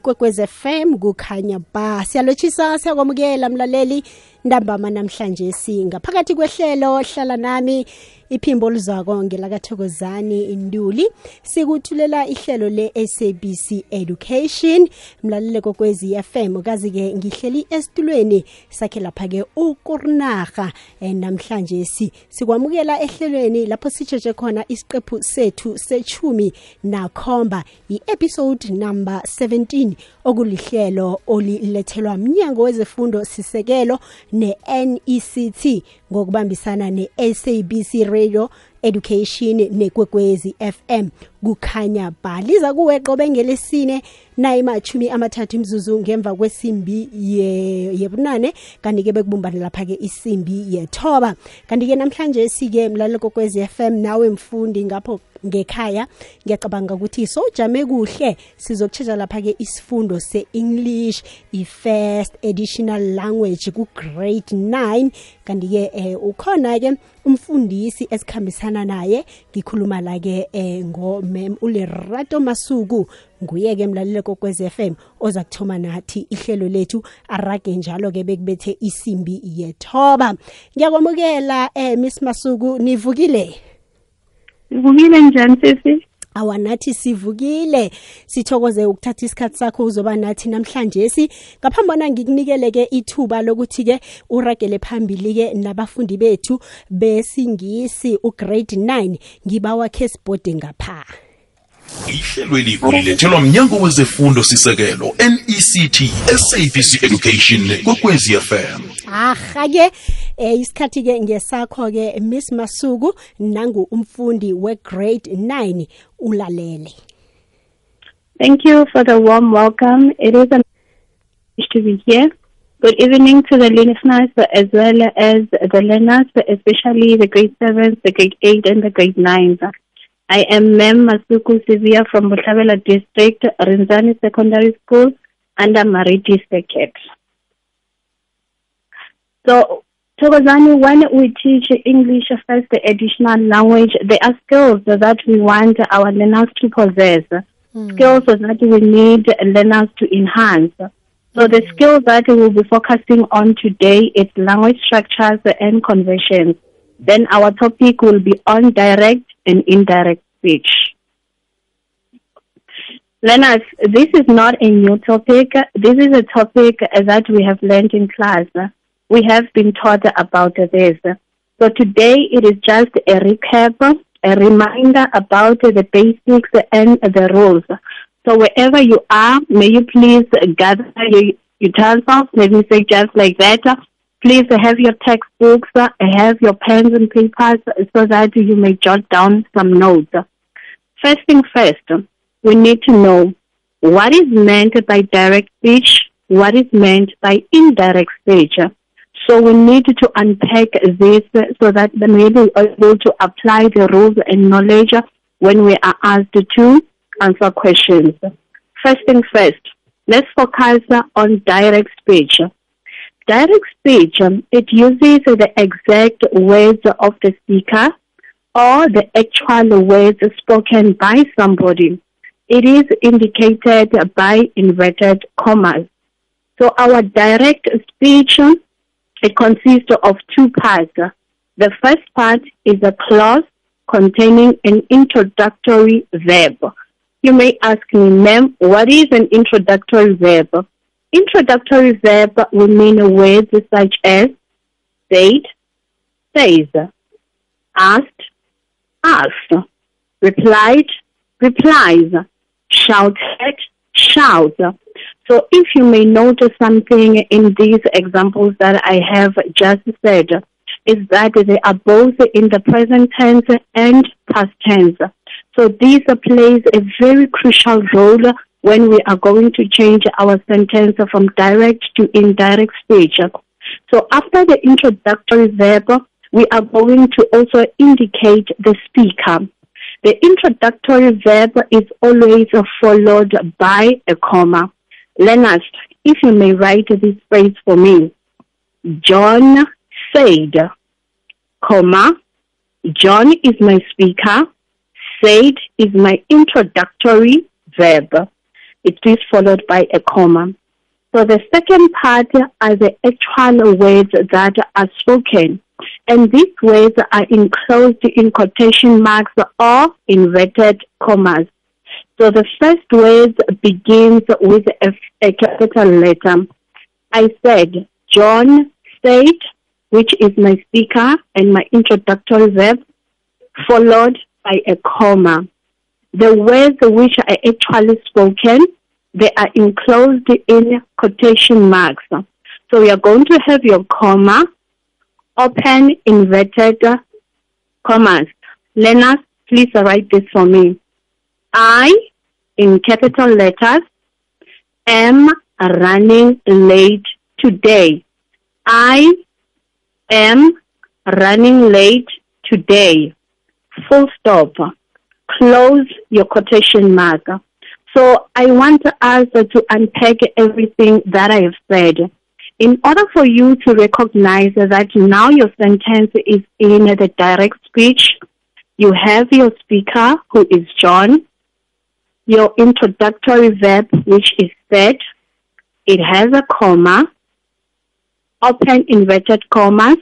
ikwekwez FM kukhanya ba. Siyalotshisa siyakwamukela mlaleli ntambama namhlanje singaphakathi kwehlelo hlala nami iphimbo oluzako ngelakathokozani induli. Sikuthulela ihlelo le-sabc education. Mlalele kokwezi fm kazi-ke ngihleli esitulweni sakhe lapha-ke ukurnaha um namhlanje si sikwamukela ehlelweni lapho sitsheje khona isiqephu sethu sechumi nakhomba i-episode number 17 okulihlelo olilethelwa mnyango wezefundo sisekelo ne-nect ngokubambisana ne-sabc radio education nekwekwezi fm kukhanya ba liza kuwe qobe ngelesine nayimachumi amathathu imzuzu ngemva kwesimbi yebunane ye kanti-ke bekubumbane lapha-ke isimbi yethoba. Kanti-ke namhlanje sike mlalelo kokwezi fm nawe mfundi ngapho ngekhaya ngiyacabanga ukuthi sowujame kuhle. Sizokutshetsha lapha-ke isifundo se-english i-first additional language ku-grade 9 kanti-ke eh, ukhona-ke umfundisi esikhambisana naye ngikhuluma la-ke eh, ngomem ulerato masuku. Nguye-ke mlalelo kokwez FM oza kuthoma nathi ihlelo lethu arage njalo-ke bekubethe isimbi yethoba. Ngiyakwamukela eh, miss masuku nivukile? Ivukile njani sisi? awa nathi sivukile. Sithokoze ukuthatha isikhathi sakho uzoba nathi namhlanje si ngaphambi bona ngikunikele-ke ithuba lokuthi-ke uragele phambili-ke nabafundi bethu besingisi ugrade 9 ngibawakhe sibhode ngapha. Ihlelweli ulilethelwa mnyango wezefundo sisekelo nect sabc education kokwezi fm aha-ke eh isikhathi-ke ngesakho-ke miss masuku nangu umfundi we-grade 9 ulalele Thank you for the warm welcome. It is a to be here. Good evening to the listeners as well as the learners, especially the grade 7s, the grade 8 and the grade 9s. I am Mem Masuku Sivia from Bohlabela District, Rinzani Secondary School, under Mariti Circuit. So, Tokozani, when we teach English as the additional language, there are skills that we want our learners to possess, hmm. skills that we need learners to enhance. So the hmm. skills that we will be focusing on today is language structures and conventions. Then our topic will be on direct and indirect speech. Learners, this is not a new topic. This is a topic that we have learned in class. We have been taught about this. So today it is just a recap, a reminder about the basics and the rules. So wherever you are, may you please gather your utensils, let me say just like that. Please have your textbooks, have your pens and papers so that you may jot down some notes. First thing first, we need to know what is meant by direct speech, what is meant by indirect speech. So we need to unpack this so that then we be able to apply the rules and knowledge when we are asked to answer questions. First thing first, let's focus on direct speech. Direct speech, it uses the exact words of the speaker or the actual words spoken by somebody. It is indicated by inverted commas. So our direct speech, it consists of two parts. The first part is a clause containing an introductory verb. You may ask me, ma'am, what is an introductory verb? Introductory verb will mean words such as said, says, asked, asked, replied, replies, shouted, shouts. So if you may notice something in these examples that I have just said, is that they are both in the present tense and past tense. So this plays a very crucial role when we are going to change our sentence from direct to indirect speech. So after the introductory verb, we are going to also indicate the speaker. The introductory verb is always followed by a comma. Leonard, if you may write this phrase for me. John said, comma, John is my speaker, said is my introductory verb. it is followed by a comma. So the second part are the actual words that are spoken. And these words are enclosed in quotation marks or inverted commas. So the first word begins with a, a capital letter. I said, John said, which is my speaker and my introductory verb, followed by a comma. The words which are actually spoken, they are enclosed in quotation marks. So you are going to have your comma, open inverted commas. Leonard, please write this for me. I, in capital letters, am running late today. I am running late today. Full stop. Close your quotation mark. So I want us to unpack everything that I have said. In order for you to recognize that now your sentence is in the direct speech, you have your speaker, who is John, your introductory verb, which is said, it has a comma, open inverted commas,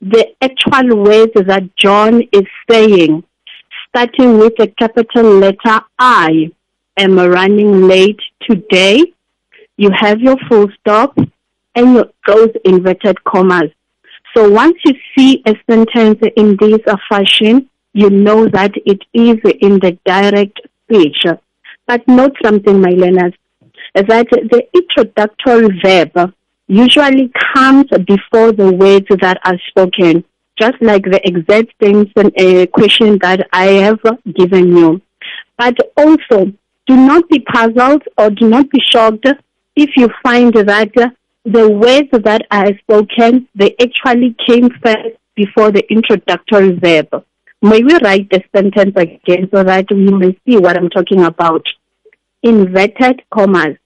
the actual words that John is saying, starting with a capital letter I am running late today. You have your full stop and your those inverted commas. So once you see a sentence in this fashion, you know that it is in the direct speech. But note something, my learners, that the introductory verb usually comes before the words that are spoken, just like the exact things and a question that I have given you. But also, do not be puzzled or do not be shocked if you find that the words that are spoken, they actually came first before the introductory verb. May we write the sentence again so that we may see what I'm talking about? Inverted commas.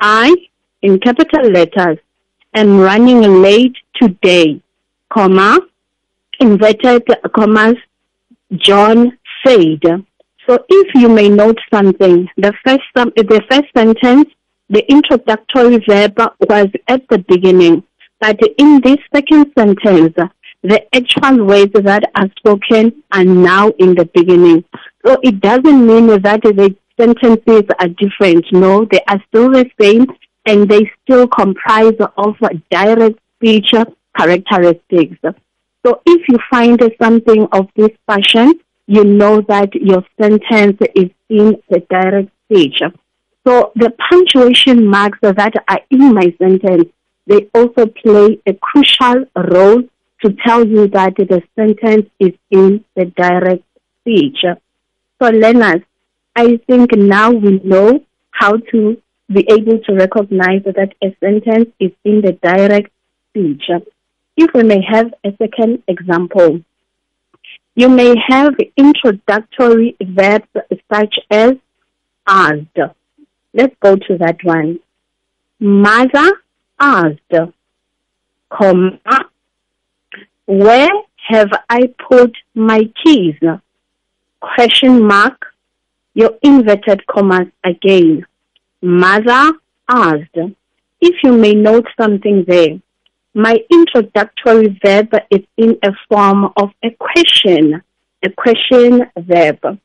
I, in capital letters, am running late today, comma, inverted commas, John said. So if you may note something, the first, the first sentence, the introductory verb was at the beginning, but in this second sentence, the actual words that are spoken are now in the beginning. So it doesn't mean that the sentences are different. No, they are still the same and they still comprise of direct speech characteristics. So if you find something of this fashion, you know that your sentence is in the direct speech. So the punctuation marks that are in my sentence, they also play a crucial role to tell you that the sentence is in the direct speech. So learners, I think now we know how to be able to recognize that a sentence is in the direct speech. If we may have a second example, you may have introductory verbs such as asked. Let's go to that one. Mother asked, comma, where have I put my keys? Question mark, your inverted commas again. Mother asked. If you may note something there, my introductory verb is in a form of a question, a question verb.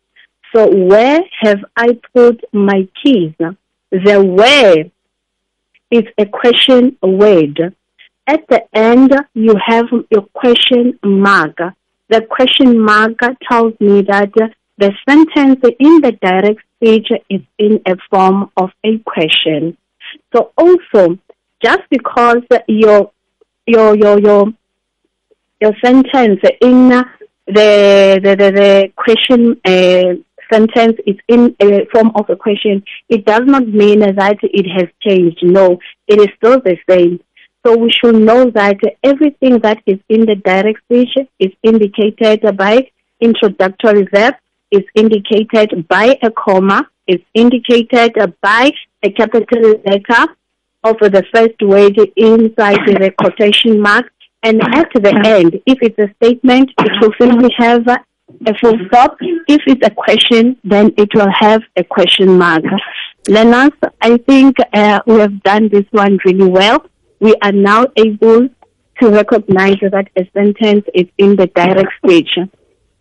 So where have I put my keys? The where is a question word. At the end, you have your question mark. The question mark tells me that the sentence in the direct speech is in a form of a question. So also, just because your your your your your sentence in the the the, the question uh, sentence is in a form of a question, it does not mean that it has changed. No, it is still the same. So we should know that everything that is in the direct speech is indicated by introductory verb, is indicated by a comma, is indicated by a capital letter of the first word inside the quotation mark. And at the end, if it's a statement, it will simply have a full stop. If it's a question, then it will have a question mark. Lenas, I think uh, we have done this one really well. We are now able to recognize that a sentence is in the direct stage.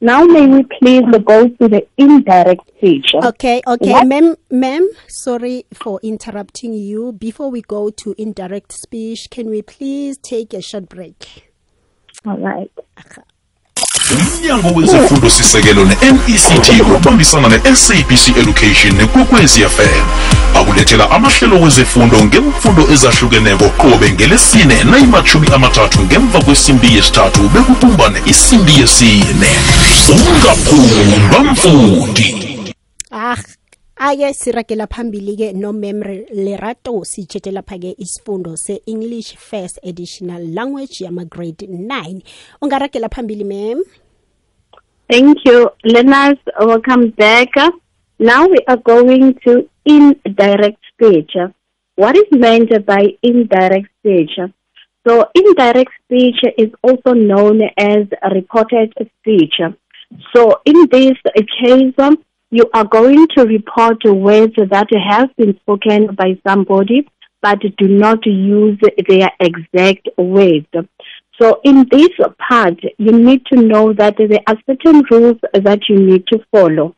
Now may we please go to the indirect stage. Okay, okay, What? ma'am, ma'am, sorry for interrupting you. Before we go to indirect speech, can we please take a short break? All right. Umnyango wezifundo sisekelo ne-nect ubambisana ne-sabc education nekwekwezi fm akulethela amahlelo wezefundo ngemfundo ezahlukeneko qobe ngelesine nayimathumi amathathu ngemva kwesimbi yesithathu bekubumbane isimbi yesine. Ungaphundwa mfundi ake siragela phambili ke no mem lerato sitshete lapha ke isifundo se English First Additional Language yama grade 9 ungaragela phambili ma'am Thank you. Lenas, welcome back. Now we are going to indirect speech. What is meant by indirect speech? So indirect speech is also known as reported speech. So in this case, you are going to report words that have been spoken by somebody but do not use their exact words. So in this part, you need to know that there are certain rules that you need to follow.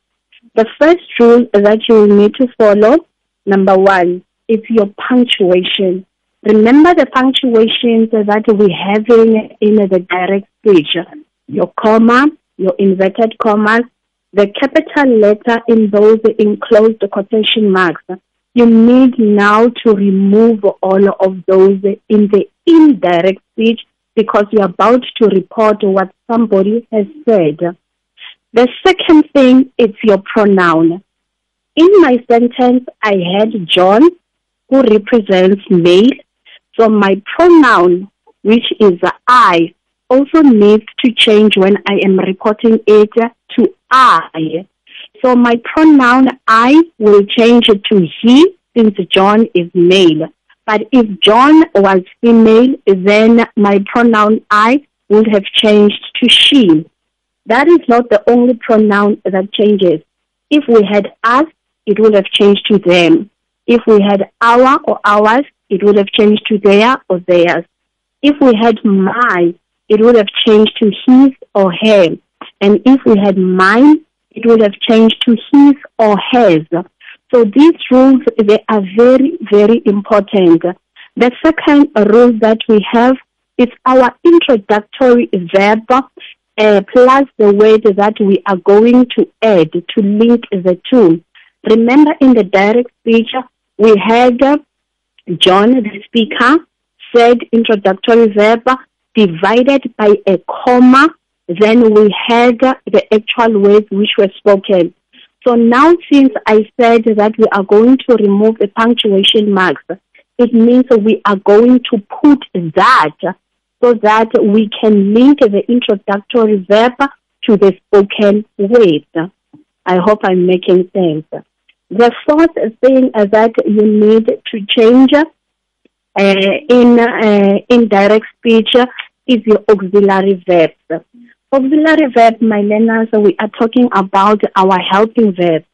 The first rule that you need to follow, number one, is your punctuation. Remember the punctuations that we have in, in the direct speech. Your comma, your inverted commas, the capital letter in those enclosed quotation marks. You need now to remove all of those in the indirect speech because you're about to report what somebody has said. The second thing is your pronoun. In my sentence, I had John, who represents male. So my pronoun, which is I, also needs to change when I am reporting it to I. So my pronoun I will change to he since John is male. But if John was female, then my pronoun I would have changed to she. That is not the only pronoun that changes. If we had us, it would have changed to them. If we had our or ours, it would have changed to their or theirs. If we had my, it would have changed to his or her. And if we had mine, it would have changed to his or hers. So these rules, they are very, very important. The second rule that we have is our introductory verb uh, plus the word that we are going to add to link the two. Remember in the direct speech, we had uh, John, the speaker, said introductory verb divided by a comma. Then we had the actual words which were spoken. So now, since I said that we are going to remove the punctuation marks, it means we are going to put that so that we can link the introductory verb to the spoken word. I hope I'm making sense. The fourth thing that you need to change in uh, in speech is your auxiliary verbs. Auxiliary verb, my learners, we are talking about our helping verbs.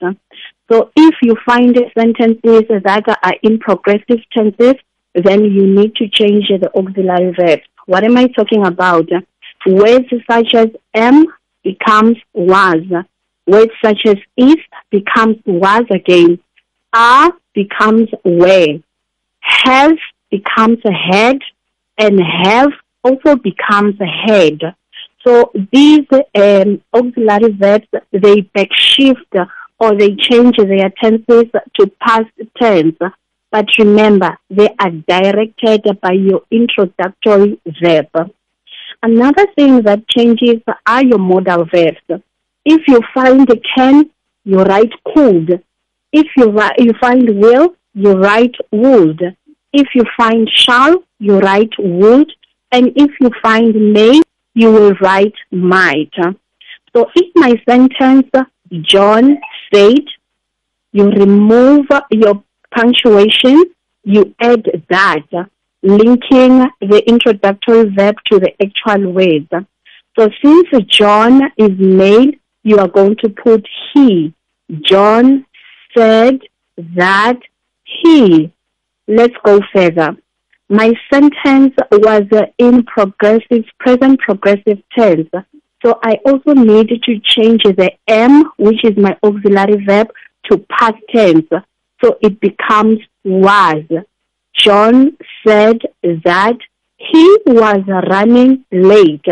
So if you find sentences that are in progressive tenses, then you need to change the auxiliary verb. What am I talking about? Words such as am becomes was. Words such as is becomes was again. Are becomes were. Have becomes a head And have also becomes a head. So these um, auxiliary verbs, they backshift or they change their tenses to past tense. But remember, they are directed by your introductory verb. Another thing that changes are your modal verbs. If you find can, you write could. If you, you find will, you write would. If you find shall, you write would. And if you find may, you will write might. So in my sentence, John said, you remove your punctuation, you add that, linking the introductory verb to the actual word. So since John is male, you are going to put he. John said that he. Let's go further. My sentence was in progressive, present progressive tense. So I also need to change the am, which is my auxiliary verb, to past tense. So it becomes was. John said that he was running late.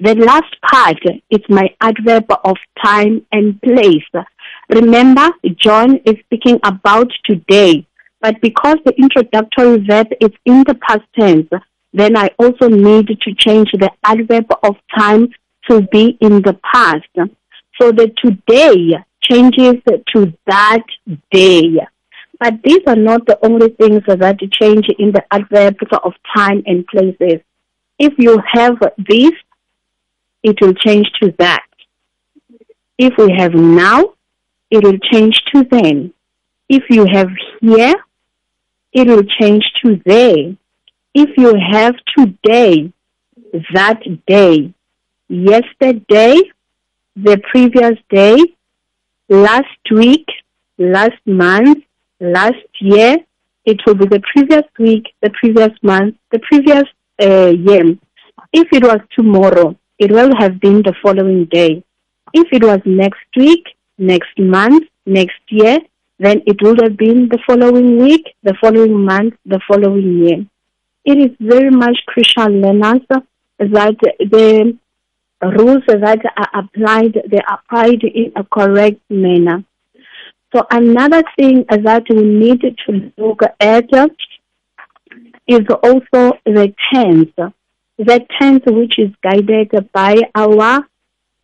The last part is my adverb of time and place. Remember, John is speaking about today, but because the introductory verb is in the past tense, then I also need to change the adverb of time to be in the past. So the today changes to that day. But these are not the only things that change in the adverbs of time and places. If you have this, it will change to that. If we have now, it will change to then. If you have here, it will change to there. If you have today, that day, yesterday, the previous day, last week, last month, last year, it will be the previous week, the previous month, the previous uh, year. If it was tomorrow, it will have been the following day. If it was next week, next month, next year, then it would have been the following week, the following month, the following year. It is very much crucial, learners, that the rules that are applied, they are applied in a correct manner. So another thing that we need to look at is also the tense. The tense which is guided by our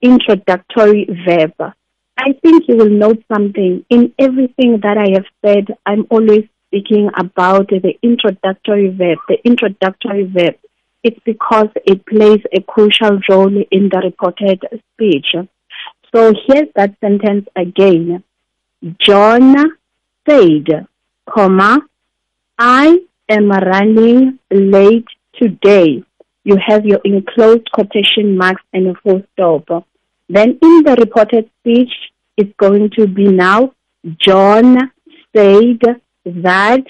introductory verb. I think you will note something. In everything that I have said, I'm always speaking about the introductory verb. The introductory verb. It's because it plays a crucial role in the reported speech. So here's that sentence again. John said, comma, I am running late today. You have your enclosed quotation marks and a full stop. Then in the reported speech, it's going to be now, John said that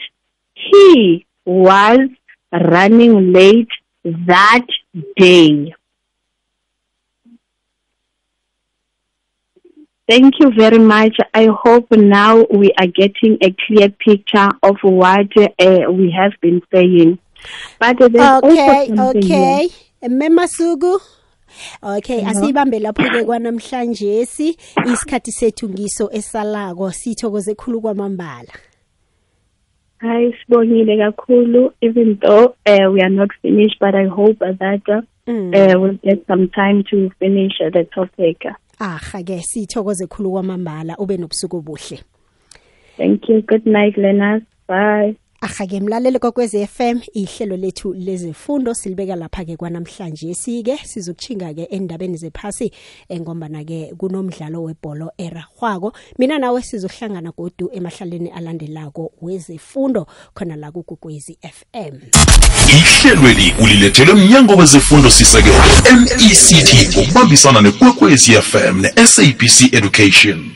he was running late that day. Thank you very much. I hope now we are getting a clear picture of what uh, we have been saying. But okay also something okay memasuku okay asibambe lapho ke kwanamhlanje si isikhathi sethu ngiso esalako sithokoze khulu kwamambala Hi, sibongile kakhulu. Even though uh, we are not finished, but I hope that uh, Mm. uh, we'll get some time to finish uh, the topic. aha ke sithokoze khulu kwamambala ube nobusuku obuhle Thank you. Good night, Lenas. Bye. Aha-ke mlaleli kokwez FM ihlelo lethu lezefundo silibeka lapha-ke kwanamhlanje. Sike sizokuchinga-ke endabeni zephasi engombana-ke kunomdlalo webholo erahwako mina nawe sizohlangana godu emahlaleni alandelako wezefundo khona la kukukwezi FM ihlelweli ulilethelwe mnyango wezefundo sisekelo MECT ngokubambisana nekwekwezi fm ne-sabc education